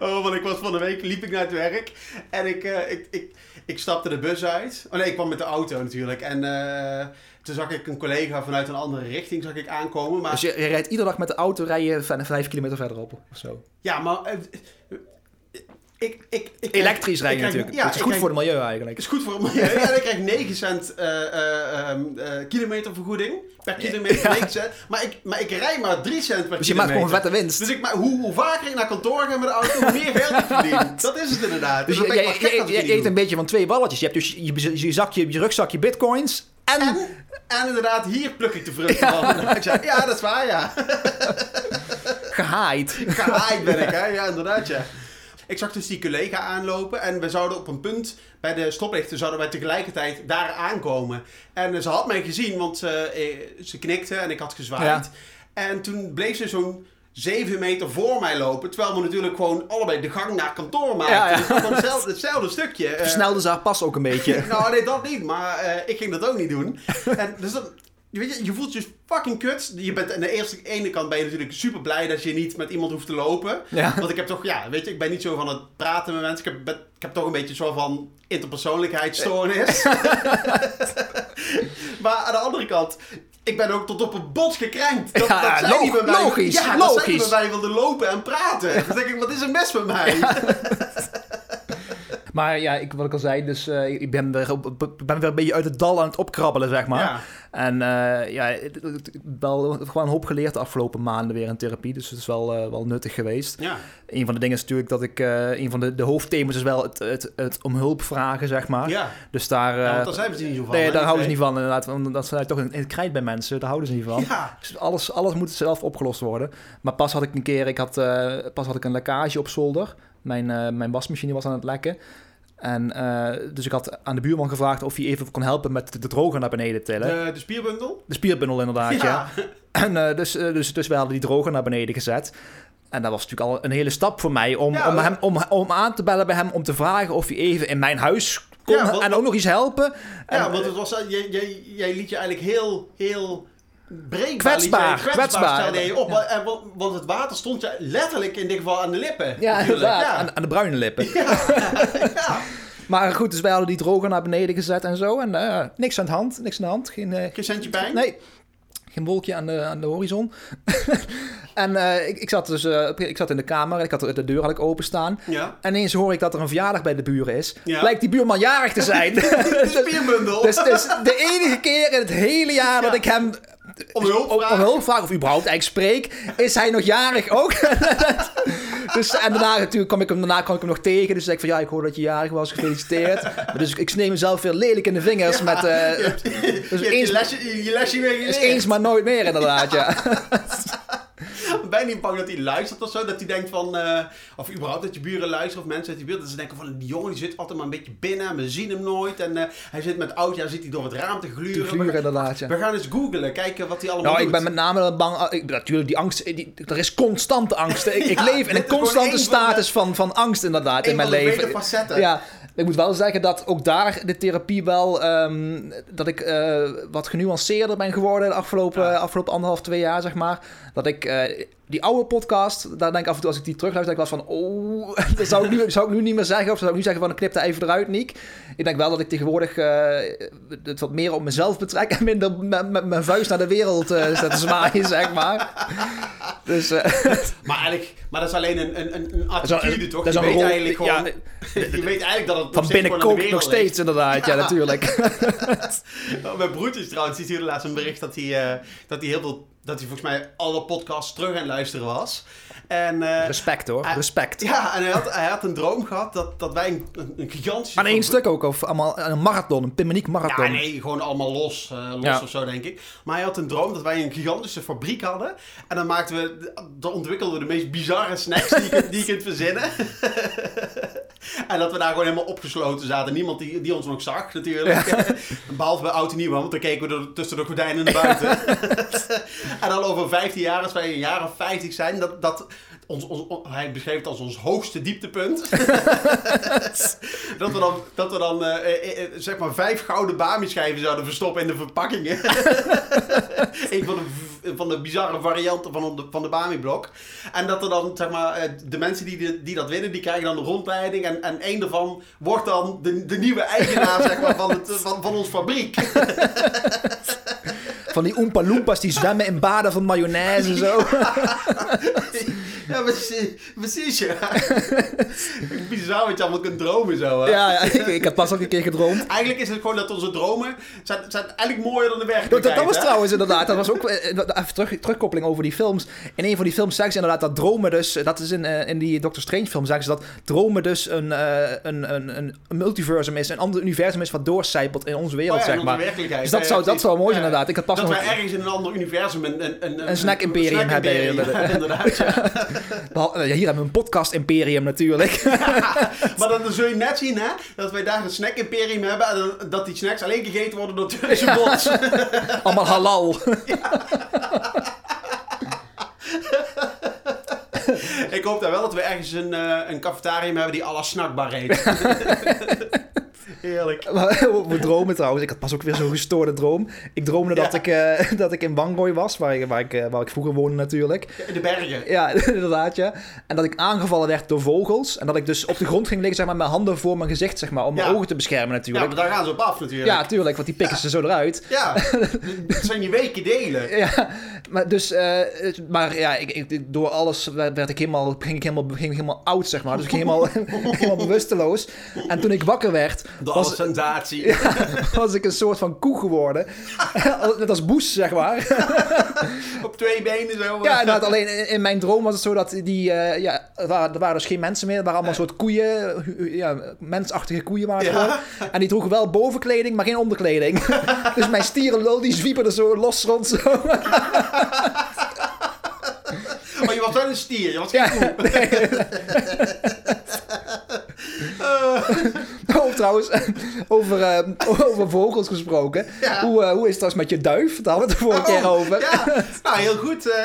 Oh, want ik was van de week, liep ik naar het werk en ik, eh, ik, ik, ik stapte de bus uit. Oh nee, ik kwam met de auto natuurlijk. En eh, toen zag ik een collega vanuit een andere richting zag ik aankomen. Maar Dus je, je rijdt iedere dag met de auto rij je vijf, kilometer verderop of zo. ja, maar ik, ik, ik, Elektrisch rijden natuurlijk. Ja, dat is goed krijg- voor het milieu eigenlijk. Het is goed voor het milieu. Ja, ik krijg 9 cent ehm, eh, kilometervergoeding per kilometer. 9 cent. Maar, ik, maar ik rij maar 3 cent per Dus je maakt kilometer. gewoon vette winst. Dus ik, maar hoe, hoe vaker ik naar kantoor ga met de auto, hoe meer geld ik verdien. Dat is het inderdaad. Dus Dus je, je, eet een beetje van twee balletjes. Je hebt dus je, je, je zakje, je rugzakje bitcoins en... En, en inderdaad, hier pluk ik de vruchten van. Zei, ja, dat is waar, ja. gehaaid. Gehaaid ben ik, hè. Ja, inderdaad, ja. Ik zag dus die collega aanlopen en we zouden op een punt bij de stoplichten zouden wij tegelijkertijd daar aankomen. En eh, ze had mij gezien, want ze, eh, ze knikte en ik had gezwaaid. Ja. En toen bleef ze zo'n 7 meter voor mij lopen, terwijl we natuurlijk gewoon allebei de gang naar kantoor maakten. Ja, ja. Dus hetzelfde, hetzelfde stukje. Eh, Versnelde ze haar pas ook een beetje. nou, nee, dat niet. Maar eh, ik ging dat ook niet doen. En dus dat, weet je, je voelt je fucking kut. Je bent aan de eerste ene kant ben je natuurlijk super blij dat je niet met iemand hoeft te lopen. Ja. Want ik heb toch, ja, weet je, ik ben niet zo van het praten met mensen. Ik heb, ben- ik heb toch een beetje zo van interpersoonlijkheidsstoornis. maar aan de andere kant, ik ben ook tot op het bot gekrenkt. Dat, Ja, dat zij log- niet bij mij, logisch, ja, dat zij niet bij mij wilden lopen en praten. Dan denk ik, wat is er mis met mij? Maar ja, ik, wat ik al zei, dus eh, ik ben weer, ik ben weer een beetje uit het dal aan het opkrabbelen, zeg maar. Ja. En eh, ja, het- wel gewoon een hoop geleerd de afgelopen maanden weer in therapie. Dus het is wel, eh, wel nuttig geweest. Ja. Een van de dingen is natuurlijk dat ik... een van de, de hoofdthema's is wel het, het, het om hulp vragen, zeg maar. Ja. Dus daar... Ja, want daar zijn we niet zo van. nee, hè, daar houden ze niet van inderdaad. Want dat staat toch in in het krijt bij mensen. Daar houden ze niet van. Ja. Dus alles, alles moet zelf opgelost worden. Maar pas had ik een keer, ik had, pas had ik een lekkage op zolder. Mijn, mijn wasmachine was aan het lekken. En eh, dus ik had aan de buurman gevraagd of hij even kon helpen met de, de droger naar beneden tillen. De, de spierbundel? De spierbundel inderdaad, ja. En eh, dus, eh, dus, dus we hadden die droger naar beneden gezet. En dat was natuurlijk al een hele stap voor mij om, Ja, om, hem, om, om aan te bellen bij hem om te vragen of hij even in mijn huis kon Ja, want- en ook nog iets helpen. En, Ja, want het was, jij, jij, jij liet je eigenlijk heel, heel breekbaar. Kwetsbaar, kwetsbaar. stelde je op. En, want, het water stond je letterlijk in dit geval aan de lippen. ja, inderdaad. Ja. Aan, aan de bruine lippen. ja. Maar goed, dus wij hadden die droger naar beneden gezet en zo. En eh, niks aan de hand, niks aan de hand. Geen, eh, Geen centje pijn? Nee, geen wolkje aan de, aan de horizon. en eh, ik, ik, zat dus, eh, ik zat in de kamer, ik had de, de deur had ik openstaan. Ja. En ineens hoor ik dat er een verjaardag bij de buren is. Ja. Blijkt die buurman jarig te zijn. De spierbundel. dus het is de enige keer in het hele jaar dat ik hem Om hulp vragen. om hulp of überhaupt eigenlijk spreek, is hij nog jarig ook. dus, en daarna natuurlijk kwam ik hem, daarna kwam ik hem nog tegen. Dus zei ik van ja, ik hoor dat je jarig was, gefeliciteerd. Maar dus ik sneem mezelf weer lelijk in de vingers met... eh, Je dus je, eens- je, lesje, je lesje weer dus eens maar nooit meer inderdaad, ja. Ben niet bang dat hij luistert of zo? Dat hij denkt van... eh, of überhaupt dat je buren luisteren of mensen uit die buurt. Dat ze denken van... Die jongen die zit altijd maar een beetje binnen. We zien hem nooit. En eh, hij zit met oudjaar zit hij door het raam te gluren. Te gluren we, inderdaad, ja. we gaan eens googlen. Kijken wat hij allemaal Nou, doet. ik ben met name bang. ah, ik- natuurlijk, die angst. Die, er is constante angst. Ik, ik leef in een constante van status van, van angst, inderdaad, in mijn leven. facetten. Ja, ik moet wel zeggen dat ook daar de therapie wel. ehm, dat ik eh, wat genuanceerder ben geworden de afgelopen, Ja. afgelopen anderhalf, twee jaar, zeg maar. Dat ik. Die oude podcast, daar denk ik af en toe als ik die terugluister, denk ik wel van, oh, dat zou ik, nu, zou ik nu niet meer zeggen. Of zou ik nu zeggen van, knip daar even eruit, Niek. Ik denk wel dat ik tegenwoordig eh, het wat meer op mezelf betrek en minder met, mijn vuist naar de wereld eh zet te zwaaien, zeg maar. Dus, eh, Maar eigenlijk, maar dat is alleen een, een, een, attitude, toch? dat is je weet rol- eigenlijk gewoon... ja, je weet eigenlijk dat het Van steeds binnen gewoon aan de kookt nog ligt. steeds, inderdaad. Ja, natuurlijk. Mijn broertje trouwens, die stuurde laatst een bericht dat hij, dat hij heel veel... Dat hij volgens mij alle podcasts terug aan het luisteren was. En, eh, Respect hoor, respect. ja, en hij had, hij had een droom gehad dat, dat wij een, een, gigantische... Aan één stuk ook, of allemaal een marathon, een Pimmeniek marathon. Ja, nee, gewoon allemaal los. eh, los Ja. of zo, denk ik. Maar hij had een droom dat wij een gigantische fabriek hadden. En dan maakten we... Dan ontwikkelden we de meest bizarre snacks die je, die je kunt verzinnen. en dat we daar gewoon helemaal opgesloten zaten. Niemand die, die ons nog zag, natuurlijk. Behalve bij Oud en Nieuw, want dan keken we er tussen de gordijnen naar buiten. en dan over 15 jaar, als wij een jaar of 50 zijn, dat... dat ons, ons, on- hij beschreef het als ons hoogste dieptepunt. dat we dan, dat we dan eh, eh, eh, zeg maar vijf gouden Bami-schijven zouden verstoppen in de verpakkingen. een van de, van de bizarre varianten van de, van de Bami-blok. En dat er dan, zeg maar, de mensen die, die, die dat winnen, die krijgen dan een rondleiding. En, en één daarvan wordt dan de, de nieuwe eigenaar, zeg maar, van, het, van, van ons fabriek. Van die Oompa Loompas die zwemmen in baden van mayonaise en zo. ja, precies, precies ja. Bizar wat je allemaal kunt dromen zo, hè. Ja, ja ik, ik heb pas ook een keer gedroomd. Eigenlijk is het gewoon dat onze dromen zijn, zijn eigenlijk mooier dan de werkelijkheid. dat, dat was hè? trouwens inderdaad, dat was ook eh, even terug, terugkoppeling over die films. In een van die films zeggen ze inderdaad dat dromen dus, dat is in, eh, in die Doctor Strange film, zeggen ze dat dromen dus een, eh, een, een, een multiversum is, een ander universum is wat doorcijpelt in onze wereld, Oh ja, in zeg onze maar. werkelijkheid. Dus dat Ja, zou, dat zou mooi zijn inderdaad. Ik had pas dat wij ergens in een ander universum een, een, een, Een snack-imperium snack hebben, inderdaad. Ja, inderdaad. ja. Behal- eh, Hier hebben we een podcast-imperium natuurlijk. maar dan zul je net zien hè, dat wij daar een snack-imperium hebben en dat die snacks alleen gegeten worden door Turkse bots. Allemaal halal. Ik hoop daar wel dat we ergens een, eh, een cafetarium hebben die à la snackbar heet. Heerlijk. Maar Over dromen trouwens. Ik had pas ook weer zo'n gestoorde droom. Ik droomde dat, Ja. ik, eh, dat ik in Bangoy was, waar ik, waar, ik, eh, waar ik vroeger woonde natuurlijk. In de bergen. Ja, inderdaad, ja. En dat ik aangevallen werd door vogels. En dat ik dus op de grond ging liggen, zeg maar, met mijn handen voor mijn gezicht, zeg maar, om mijn Ja. ogen te beschermen Ja, natuurlijk. maar daar gaan ze op af natuurlijk. Ja, tuurlijk, want die pikken ze zo eruit. Ja, dat zijn die weken delen. Ja, maar dus, eh, maar ja, ik, ik, door alles werd ik helemaal, ging ik helemaal, ging ik helemaal oud, zeg maar. Dus ik ging helemaal, helemaal bewusteloos. En toen ik wakker werd, was, sensatie. was ik een soort van koe geworden. Net als Boes, zeg maar. Op twee benen zo. Ja, inderdaad. Alleen in, mijn droom was het zo dat die... eh, ja, er waren, er waren dus geen mensen meer. Er waren allemaal soort koeien. Ja, mensachtige koeien waren Ja. En die droegen wel bovenkleding, maar geen onderkleding. dus mijn stierenlul, die zwiepen er zo los rond. Zo. Maar je was wel een stier, je was geen Ja, koe. nee. Trouwens, over, eh, over vogels gesproken. Ja. Hoe, eh, hoe is het trouwens met je duif? Daar hadden we het de vorige keer Oh, over. Ja, nou heel goed. Eh,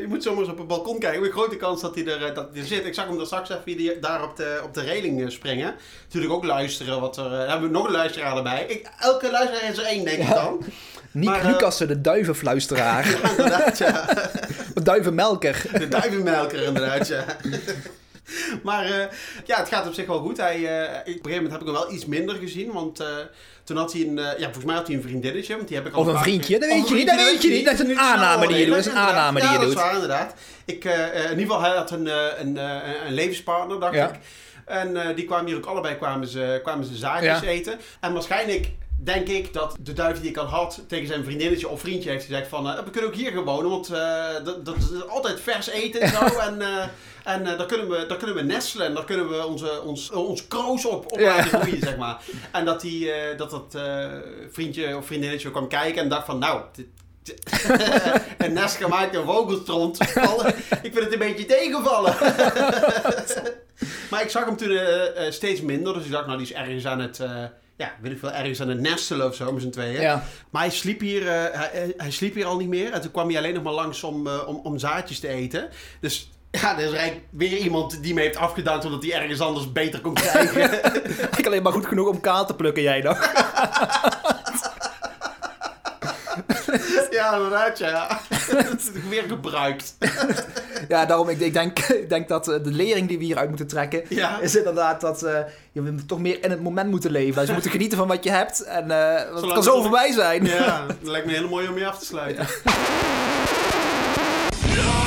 je moet zomaar eens op het balkon kijken. Met grote kans dat hij er, dat hij er zit. Ik zag hem daar straks even die- daar op de, op de reling springen. Natuurlijk ook luisteren. Wat er, eh, hebben we nog een luisteraar erbij. Ik, elke luisteraar is er één, denk ik dan. Maar, eh, Lucas, de duivenfluisteraar. Ja, inderdaad, ja. De duivenmelker. De duivenmelker, inderdaad, ja. Maar eh, ja, het gaat op zich wel goed. Hij, eh, op een gegeven moment heb ik hem wel iets minder gezien. Want eh, toen had hij een... ja, volgens mij had hij een vriendinnetje. Want die heb ik al Of een vriendje, dat weet je niet, dat weet je niet. Dat is een aanname die je doet, dat is een aanname die ja, je dat doet. is waar, inderdaad. Ik, in ieder geval, hij had een, een, een levenspartner, dacht Ja. ik. En die kwamen hier ook allebei kwamen ze, kwamen ze zaadjes Ja. eten. En waarschijnlijk denk ik dat de duif die ik al had tegen zijn vriendinnetje of vriendje heeft gezegd van... eh, we kunnen ook hier gewoon wonen, want eh, dat, dat is altijd vers eten en zo. en eh, en daar, kunnen we, daar kunnen we nestelen en daar kunnen we onze, ons, ons kroos op, op Ja. laten groeien, zeg maar. En dat, die, dat dat vriendje of vriendinnetje kwam kijken en dacht van... Nou, dit, een nest gemaakt in vogelstront. Ik vind het een beetje tegenvallen. maar ik zag hem toen steeds minder. Dus ik dacht, nou, die is ergens aan het... ja, weet ik veel, ergens aan het nestelen of zo met z'n tweeën. Ja. Maar hij sliep, hier, eh, hij, hij- sliep hier al niet meer. En toen kwam hij alleen nog maar langs om, eh, om, om zaadjes te eten. Dus ja, er is eigenlijk weer iemand die me heeft afgedankt... omdat hij ergens anders beter kon krijgen. Ik alleen maar goed genoeg om kaal te plukken, jij nog. ja, inderdaad, ja. Dat is weer gebruikt. Ja, daarom, ik, ik, denk, ik denk dat eh, de lering die we hieruit moeten trekken... Ja. is inderdaad dat eh, je toch meer in het moment moeten leven. Dus je moet genieten van wat je hebt. En eh, het Zolang kan zo voorbij zijn. Ja, dat lijkt me heel mooi om mee af te sluiten. Ja,